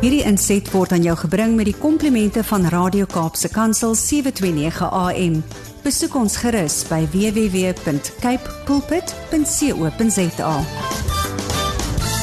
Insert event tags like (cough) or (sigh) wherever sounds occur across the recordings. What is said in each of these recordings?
Hierdie inset word aan jou gebring met die komplimente van Radio Kaapse Kansel 729 AM. Besoek ons gerus by www.cape pulpit.co.za.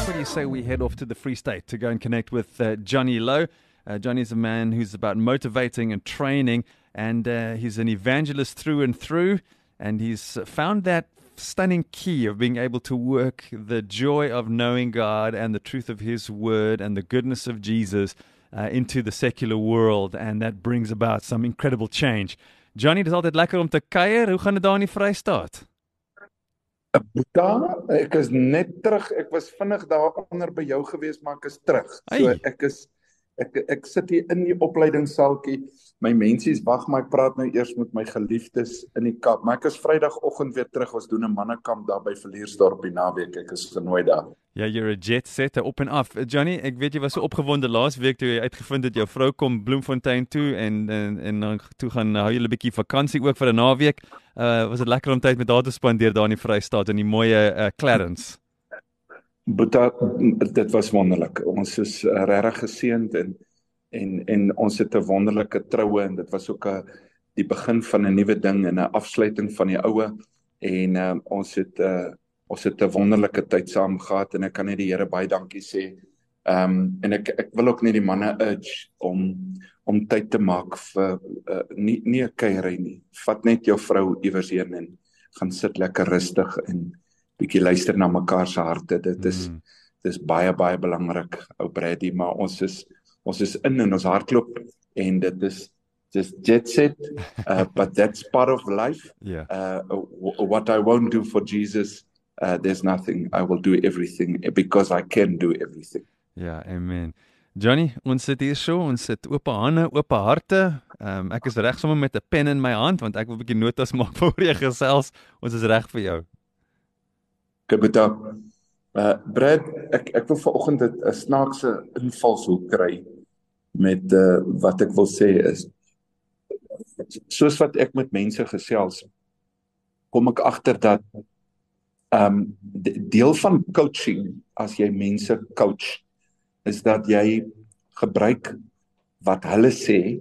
What do you say we head off to the Free State to go and connect with uh, Johnny Lowe? Uh, Johnny's a man who's about motivating and training, and uh, he's an evangelist through and through. And he's found that stunning key of being able to work the joy of knowing God and the truth of His Word and the goodness of Jesus uh, into the secular world, and that brings about some incredible change. Johnny, dis altyd lekker om te kuier. Hoe gaan dit daar in die Vrystaat? Boeta, ek is net terug. Ek was vinnig daar onder by jou gewees, maar ek is terug. Hey. So ek is ek ek sit hier in die opleidingssaaltjie. My mensies wag, maar ek praat nou eers met my geliefdes in die Kaap. Maar ek is Vrydagoggend weer terug. Ons doen 'n mannekamp daar by Villiersdorp die naweek. Ek is genooi daar. Ja, you're a jet setter op en af. Johnny, ek weet jy was so opgewonde laas week toe jy uitgevind het jou vrou kom Bloemfontein toe en en en dan toe gaan hou julle 'n bietjie vakansie ook vir 'n naweek. Uh was dit lekker om tyd met haar te spandeer daar in die Vrystaat in die mooi uh, Clarence. Boeta, dit was wonderlik. Ons is regtig geseënd en en en ons het 'n wonderlike troue en dit was ook 'n die begin van 'n nuwe ding en 'n afsluiting van die oue en uh, ons het uh, ons het 'n wonderlike tyd saam gehad en ek kan net die Here baie dankie sê. Ehm um, en ek ek wil ook net die manne urge om om tyd te maak vir uh, nie nie 'n kuiery nie. Vat net jou vrou iewers heen en gaan sit lekker rustig en bietjie luister na mekaar se harte. Dit is mm. dis baie baie belangrik, ou Brady, maar ons is ons is in en ons hardloop en dit is just jet set (laughs) uh, but that's part of life Ja. uh, what I won't do for Jesus uh, there's nothing I will do everything because I can do everything Ja, amen. Johnny, ons sit hier so, ons sit oop hande, oop harte. Ehm um, ek is reg sommer met 'n pen in my hand want ek wil 'n bietjie notas (laughs) maak voor jy gesels. Ons is reg vir jou. Kabuta uh, Brad ek ek wil vanoggend 'n 'n snaakse invalshoek kry met uh, wat ek wil sê is soos wat ek met mense gesels kom ek agter dat ehm um, deel van coaching as jy mense coach is dat jy gebruik wat hulle sê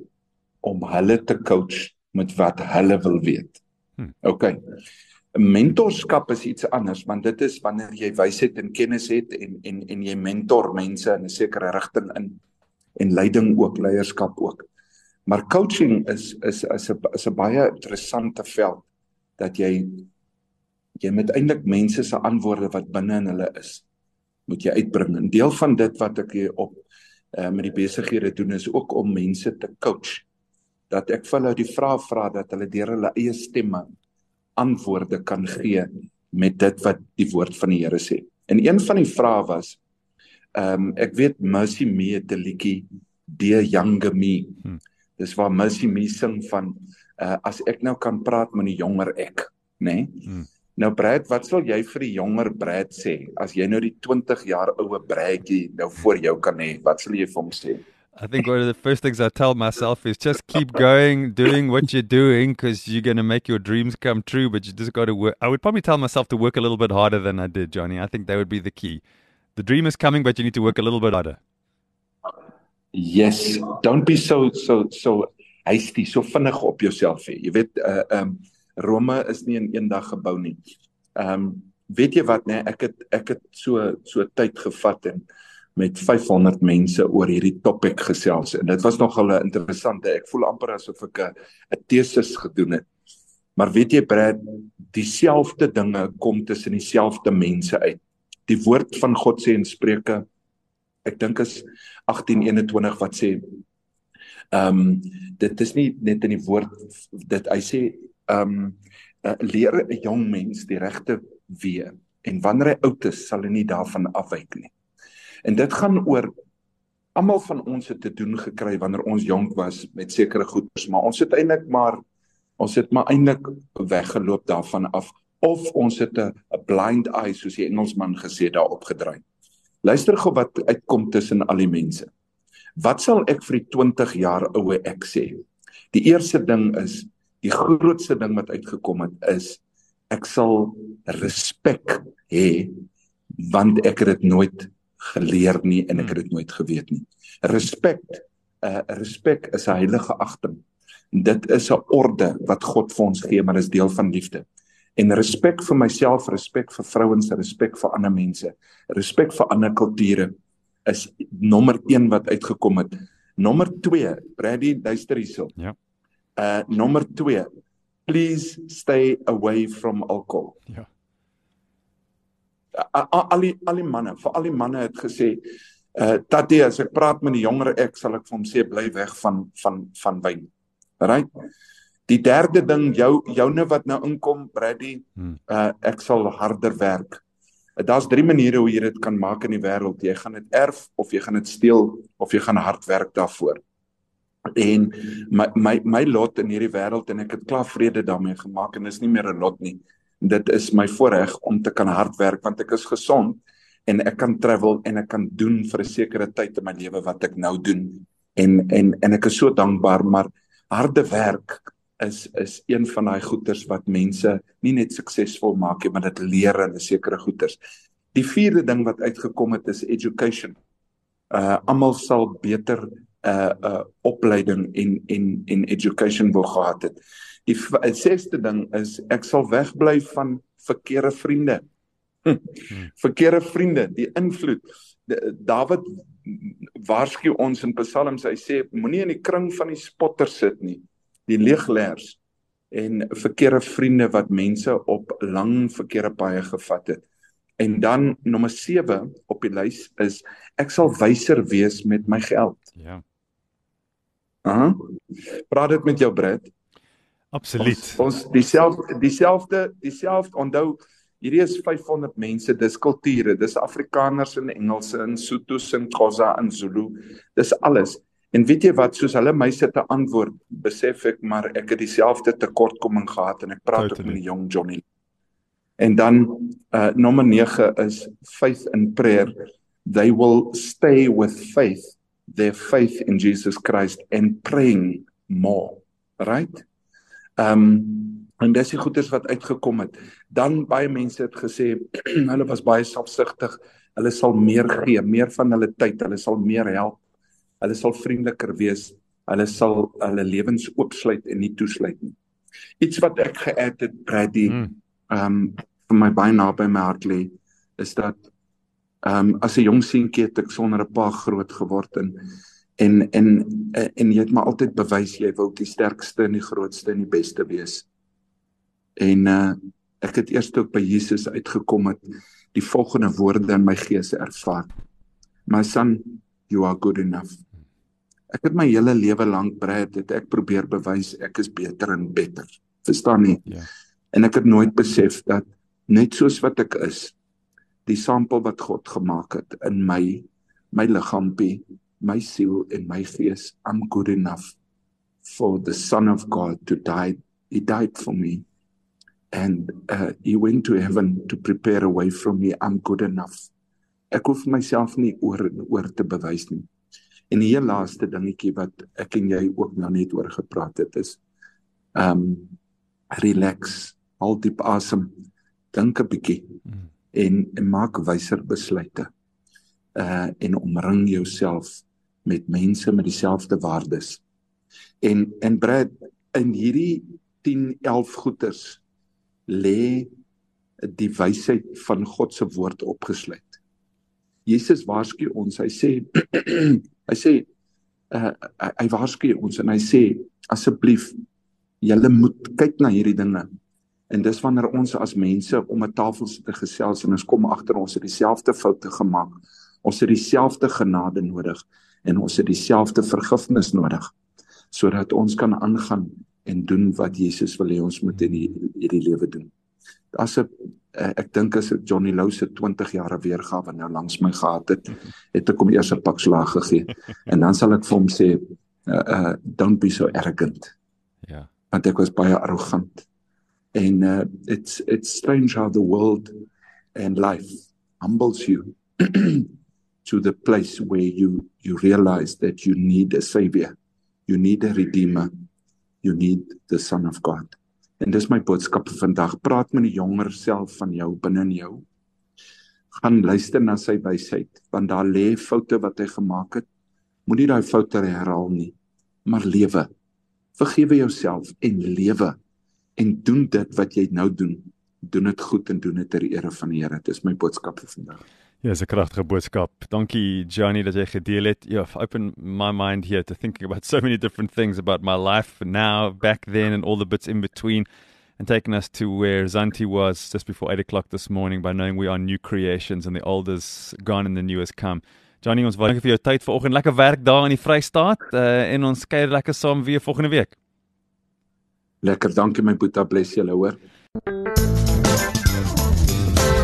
om hulle te coach met wat hulle wil weet. Hm. OK. Mentorskap is iets anders want dit is wanneer jy wysheid en kennis het en en en jy mentor mense in 'n sekere rigting in en leiding ook, leierskap ook. Maar coaching is is is 'n is 'n baie interessante veld dat jy jy moet eintlik mense se antwoorde wat binne in hulle is moet jy uitbring. 'n Deel van dit wat ek hier op uh, met die besighede doen is ook om mense te coach. Dat ek vir hulle die vrae vra dat hulle deur hulle eie stemme antwoorde kan gee met dit wat die woord van die Here sê. En een van die vrae was ehm um, ek weet Mercy Me het 'n liedjie Dear Younger Me. Hmm. Dis waar Mercy Me sing van uh, as ek nou kan praat met die jonger ek, nê? Nee? Hmm. Nou Brad, wat sal jy vir die jonger Brad sê as jy nou die 20 jaar oue Bradjie nou voor jou kan hê? Wat sal jy vir hom sê? I think one of the first things I tell myself is just keep going, doing what you're doing because you're going to make your dreams come true, but you just got to work. I would probably tell myself to work a little bit harder than I did, Johnny. I think that would be the key. The dream is coming, but you need to work a little bit harder. Yes, don't be so so so hasty, so vinnig op jouself hê. Jy weet uh um Rome is nie in een dag gebou nie. Um weet jy wat nê, nee, ek het ek het so so tyd gevat en met 500 mense oor hierdie topik gesels en dit was nogal 'n interessante. Ek voel amper asof ek 'n 'n teses gedoen het. Maar weet jy Brad, dieselfde dinge kom tussen dieselfde mense uit. Die woord van God sê in Spreuke ek dink is 1821 wat sê ehm um, dit is nie net in die woord dit hy sê ehm um, uh, leer 'n jong mens die regte weë en wanneer hy oud is sal hy nie daarvan afwyk nie. En dit gaan oor almal van ons het te doen gekry wanneer ons jonk was met sekere goeders, maar ons het eintlik maar ons het maar eintlik weggeloop daarvan af of ons het 'n blind eye soos die Engelsman gesê daarop gedraai. Luister gou wat uitkom tussen al die mense. Wat sal ek vir die 20 jaar oue ek sê? Die eerste ding is die grootste ding wat uitgekom het is ek sal respek hê want ek het dit nooit geleer nie en ek het dit nooit geweet nie. Respek, uh respek is 'n heilige agting. Dit is 'n orde wat God vir ons gee, maar dit is deel van liefde. En respek vir myself, respek vir vrouens, respek vir ander mense, respek vir ander kulture is nommer 1 wat uitgekom het. Nommer 2, Brady, luister hierso. Ja. Uh nommer 2, please stay away from alcohol. Ja. Al die al die manne, vir al die manne het gesê, uh tatie as ek praat met die jonger ek sal ek vir hom sê bly weg van van van wyn. Right? Die derde ding jou joune wat nou inkom, Brady, Hmm. uh ek sal harder werk. Uh, Daar's drie maniere hoe jy dit kan maak in die wêreld. Jy gaan dit erf of jy gaan dit steel of jy gaan hard werk daarvoor. En my my my lot in hierdie wêreld en ek het klaar vrede daarmee gemaak en dis nie meer 'n lot nie. Dit is my voorreg om te kan hard werk want ek is gesond en ek kan travel en ek kan doen vir 'n sekere tyd in my lewe wat ek nou doen. En en en ek is so dankbaar maar harde werk is is een van daai goeders wat mense nie net suksesvol maak nie, maar dit leer 'n sekere goeders. Die vierde ding wat uitgekom het is education. Uh almal sal beter uh uh opleiding en en en education wou gehad het. Die uh, sesde ding is ek sal wegbly van verkeerde vriende. Hm. Verkeerde vriende, die invloed. Dawid waarsku ons in Psalms, hy sê moenie in die kring van die spotters sit nie, die leegleers en verkeerde vriende wat mense op lang verkeerde paaie gevat het. En dan nommer 7 op die lys is ek sal wyser wees met my geld. Ja. Aha. Praat dit met jou Brad. Absoluut. Ons, ons dieselfde dieselfde dieselfde onthou hierdie is 500 mense, dis kulture, dis Afrikaners en Engelse en Sotos en Xhosa en Zulu. Dis alles. En weet jy wat, soos hulle my sit te antwoord, besef ek maar ek het dieselfde tekortkoming gehad en ek praat ook met die jong Johnny. En dan uh nommer 9 is faith and prayer. They will stay with faith, their faith in Jesus Christ and praying more. Right? Ehm um, en dis die goeders wat uitgekom het. Dan baie mense het gesê (clears throat) hulle was baie selfsugtig. Hulle sal meer gee, meer van hulle tyd, hulle sal meer help. Hulle sal vriendeliker wees. Hulle sal hulle lewens oopsluit en nie toesluit nie. Iets wat ek geadd het Brady Mm. ehm um, vir my baie naby my hart lê is dat ehm um, as 'n jong seentjie het ek sonder 'n pa groot geword en en en en jy het maar altyd bewys jy wou die sterkste en die grootste en die beste wees. En uh ek het eers toe ek by Jesus uitgekom het die volgende woorde in my gees ervaar. My son, you are good enough. Ek het my hele lewe lank Brad het ek probeer bewys ek is beter en beter. Verstaan nie? Ja. En ek het nooit besef dat net soos wat ek is, die sampel wat God gemaak het in my, my liggaampie, my siel en my gees, I'm good enough for the son of God to die. He died for me. And uh, he went to heaven to prepare a way from me. I'm good enough. Ek hoef myself nie oor oor te bewys nie. En die heel laaste dingetjie wat ek en jy ook nou net oor gepraat het is um relax, haal diep asem, dink 'n bietjie Mm. en, en maak wyser besluite. Uh en omring jouself met mense met dieselfde waardes. En en Brad in hierdie 10 11 goeters lê die wysheid van God se woord opgesluit. Jesus waarsku ons. Hy sê (clears throat) hy sê uh, hy waarsku ons en hy sê asseblief julle moet kyk na hierdie dinge. En dis wanneer ons as mense om 'n tafel sit te gesels en ons kom agter ons het dieselfde foute gemaak. Ons het dieselfde genade nodig en ons het dieselfde vergifnis nodig sodat ons kan aangaan en doen wat Jesus wil hê ons moet in die- hierdie lewe doen. As 'n eh, ek dink as ek Johnny Lou se 20 jaar weergawe nou langs my gehad het, het ek hom eers 'n pak slaag gegee (laughs) en dan sal ek vir hom sê uh, uh don't be so arrogant Ja. want ek was baie arrogant. And uh, it's it's strange how the world and life humbles you (clears throat) to the place where you you realize that you need a savior, you need a redeemer, you need the son of God. En dis my boodskap vir vandag. Praat met die jonger self van jou binne in jou. gaan luister na sy wysheid want daar lê foute wat hy gemaak het. Moenie daai foute herhaal nie, maar lewe. Vergewe jouself en lewe en doen dit wat jy nou doen. Doen dit goed en doen dit ter ere van die Here. Dis my boodskap vir vandag. Ja, dis 'n kragtige boodskap. Dankie Johnny dat jy gedeel het. You have opened my mind here to thinking about so many different things about my life now, back then and all the bits in between. and taken us to where Zanti was just before 8 o'clock this morning by knowing we are new creations and the old is gone and the new has come. Johnny, ons dankie vir jou tyd vanoggend. Lekker werk daar in die Vrystaat uh, en ons kuier lekker saam weer volgende week. Lekker, dankie my Boeta, bless julle, hoor.